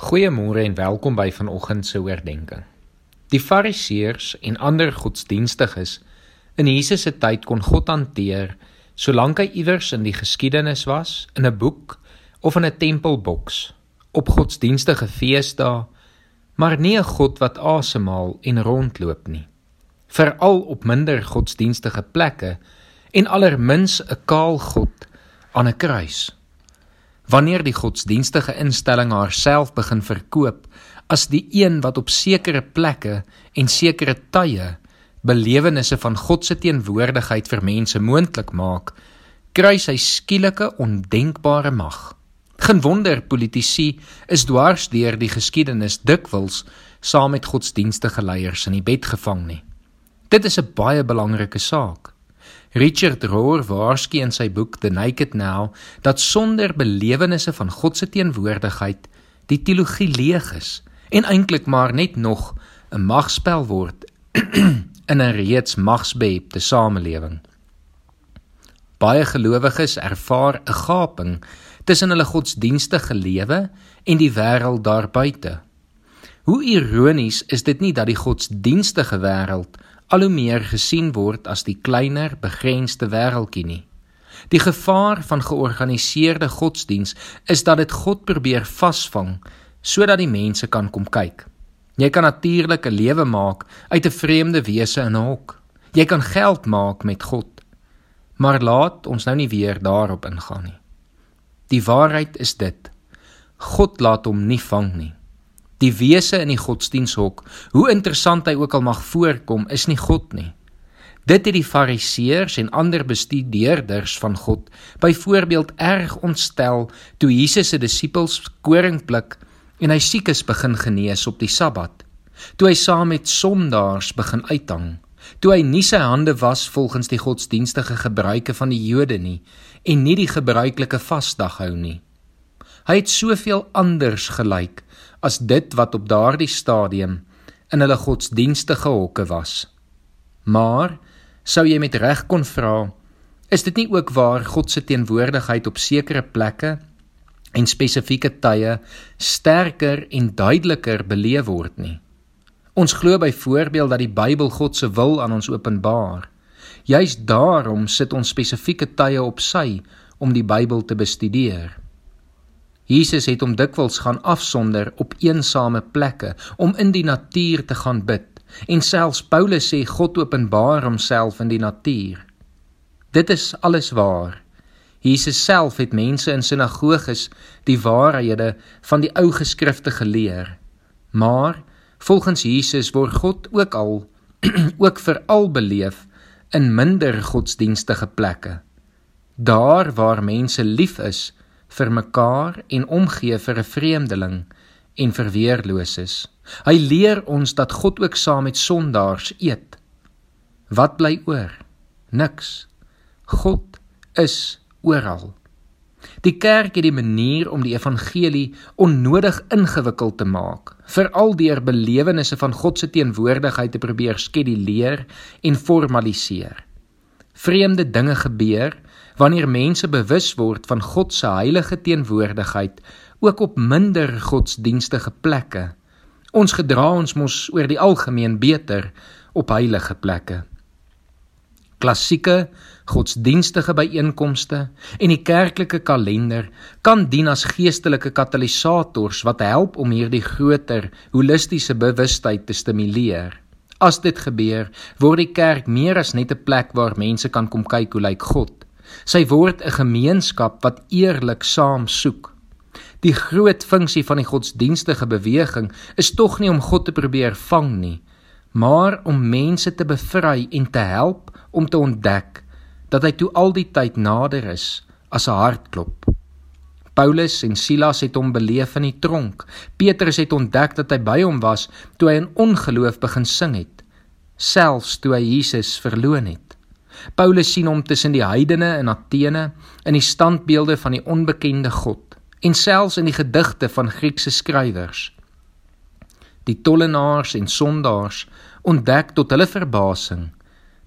Goeiemôre en welkom by vanoggend se oordeenking. Die Fariseërs en ander godsdienstiges in Jesus se tyd kon God hanteer solank hy iewers in die geskiedenis was, in 'n boek of in 'n tempelboks, op godsdienstige feesdae, maar nie 'n God wat asemhaal en rondloop nie. Veral op minder godsdienstige plekke en allermins 'n kaal God aan 'n kruis wanneer die godsdienstige instelling haarself begin verkoop as die een wat op sekere plekke en sekere tye belewennisse van God se teenwoordigheid vir mense moontlik maak, kry sy skielike ondenkbare mag. Geen wonder politici is dwars deur die geskiedenis dikwels saam met godsdienstige leiers in die bed gevang nie. Dit is 'n baie belangrike saak. Richard Rohr waarsku in sy boek The Naked Now dat sonder belewennisse van God se teenwoordigheid die teologie leeg is en eintlik maar net nog 'n magspel word in 'n reeds magsbehepte samelewing. Baie gelowiges ervaar 'n gaping tussen hulle godsdienstige lewe en die wêreld daar buite. Hoe ironies is dit nie dat die godsdienstige wêreld al hoe meer gesien word as die kleiner, begrensde wêreldjie nie. Die gevaar van georganiseerde godsdiens is dat dit God probeer vasvang sodat die mense kan kom kyk. Jy kan natuurlik 'n lewe maak uit 'n vreemde wese in 'n hok. Jy kan geld maak met God. Maar laat ons nou nie weer daarop ingaan nie. Die waarheid is dit. God laat hom nie vang nie. Die wese in die godsdienshok, hoe interessant hy ook al mag voorkom, is nie God nie. Dit het die fariseërs en ander bestudeerders van God byvoorbeeld erg ontstel toe Jesus se disippels koring pluk en hy siekes begin genees op die Sabbat. Toe hy saam met sondaars begin uithang, toe hy nie sy hande was volgens die godsdienstige gebruike van die Jode nie en nie die gebruikelike vasdag hou nie. Hy het soveel anders gelyk as dit wat op daardie stadium in hulle godsdienstige hokke was. Maar sou jy met reg kon vra, is dit nie ook waar God se teenwoordigheid op sekere plekke en spesifieke tye sterker en duideliker beleef word nie? Ons glo byvoorbeeld dat die Bybel God se wil aan ons openbaar. Juist daarom sit ons spesifieke tye op sy om die Bybel te bestudeer. Jesus het hom dikwels gaan afsonder op eensame plekke om in die natuur te gaan bid. En selfs Paulus sê God openbaar homself in die natuur. Dit is alles waar. Jesus self het mense in sinagoges die waarhede van die ou geskrifte geleer. Maar volgens Jesus word God ook al ook veral beleef in minder godsdienstige plekke. Daar waar mense lief is vir mekaar en omgee vir 'n vreemdeling en vir weerloses. Hy leer ons dat God ook saam met sondaars eet. Wat bly oor? Niks. God is oral. Die kerk het die manier om die evangelie onnodig ingewikkeld te maak, veral deur belewennisse van God se teenwoordigheid te probeer skeduleer en formaliseer. Vreemde dinge gebeur wanneer mense bewus word van God se heilige teenwoordigheid ook op minder godsdienstige plekke. Ons gedra ons mos oor die algemeen beter op heilige plekke. Klassieke godsdienstige byeenkomste en die kerklike kalender kan dien as geestelike katalisators wat help om hierdie groter holistiese bewustheid te stimuleer. As dit gebeur, word die kerk meer as net 'n plek waar mense kan kom kyk hoe lyk God. Sy word 'n gemeenskap wat eerlik saam soek. Die groot funksie van die godsdienstige beweging is tog nie om God te probeer vang nie, maar om mense te bevry en te help om te ontdek dat hy toe al die tyd nader is as 'n hartklop. Paulus en Silas het hom beleef in die tronk. Petrus het ontdek dat hy by hom was toe hy in ongeloof begin sing het, selfs toe hy Jesus verloon het. Paulus sien hom tussen die heidene in Athene in die standbeelde van die onbekende God en selfs in die gedigte van Griekse skrywers. Die tollenaars en sondaars ontdek tot hulle verbasing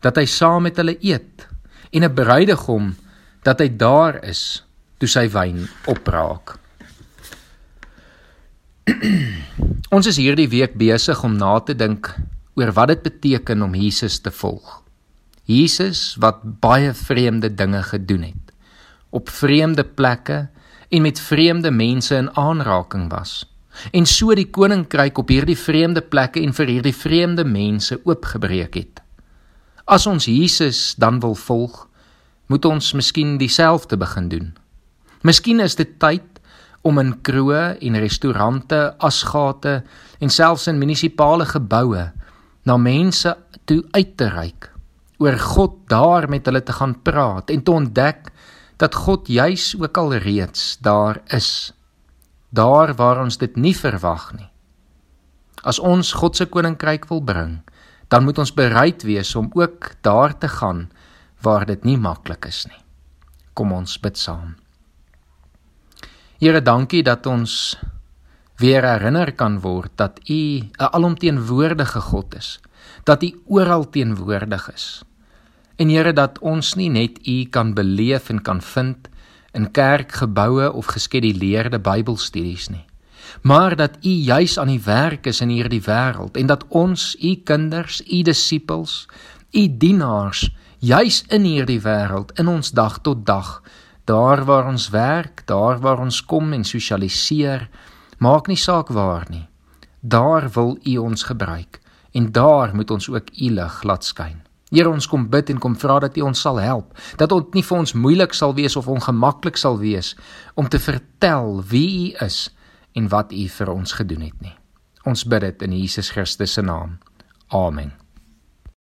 dat hy saam met hulle eet en 'n bruidegom dat hy daar is toe sy wyn opraak. Ons is hierdie week besig om na te dink oor wat dit beteken om Jesus te volg. Jesus wat baie vreemde dinge gedoen het, op vreemde plekke en met vreemde mense in aanraking was. En so die koninkryk op hierdie vreemde plekke en vir hierdie vreemde mense oopgebreek het. As ons Jesus dan wil volg, moet ons miskien dieselfde begin doen. Miskien is dit tyd om in kroë en restaurante, asgate en selfs in munisipale geboue na mense toe uit te reik, oor God daar met hulle te gaan praat en te ontdek dat God juis ook al reeds daar is, daar waar ons dit nie verwag nie. As ons God se koninkryk wil bring, dan moet ons bereid wees om ook daar te gaan waar dit nie maklik is nie. Kom ons bid saam. Here, dankie dat ons weer herinner kan word dat U 'n alomteenwoordige God is, dat U oral teenwoordig is. En Here, dat ons nie net U kan beleef en kan vind in kerkgeboue of geskeduleerde Bybelstudies nie, maar dat U juis aan die werk is in hierdie wêreld en dat ons U kinders, U disippels, U dienaars juis in hierdie wêreld in ons dag tot dag daar waar ons werk, daar waar ons kom en sosialiseer, maak nie saak waar nie. Daar wil U ons gebruik en daar moet ons ook U lig laat skyn. Here ons kom bid en kom vra dat U ons sal help, dat dit nie vir ons moeilik sal wees of ongemaklik sal wees om te vertel wie U is en wat U vir ons gedoen het nie. Ons bid dit in Jesus Christus se naam. Amen.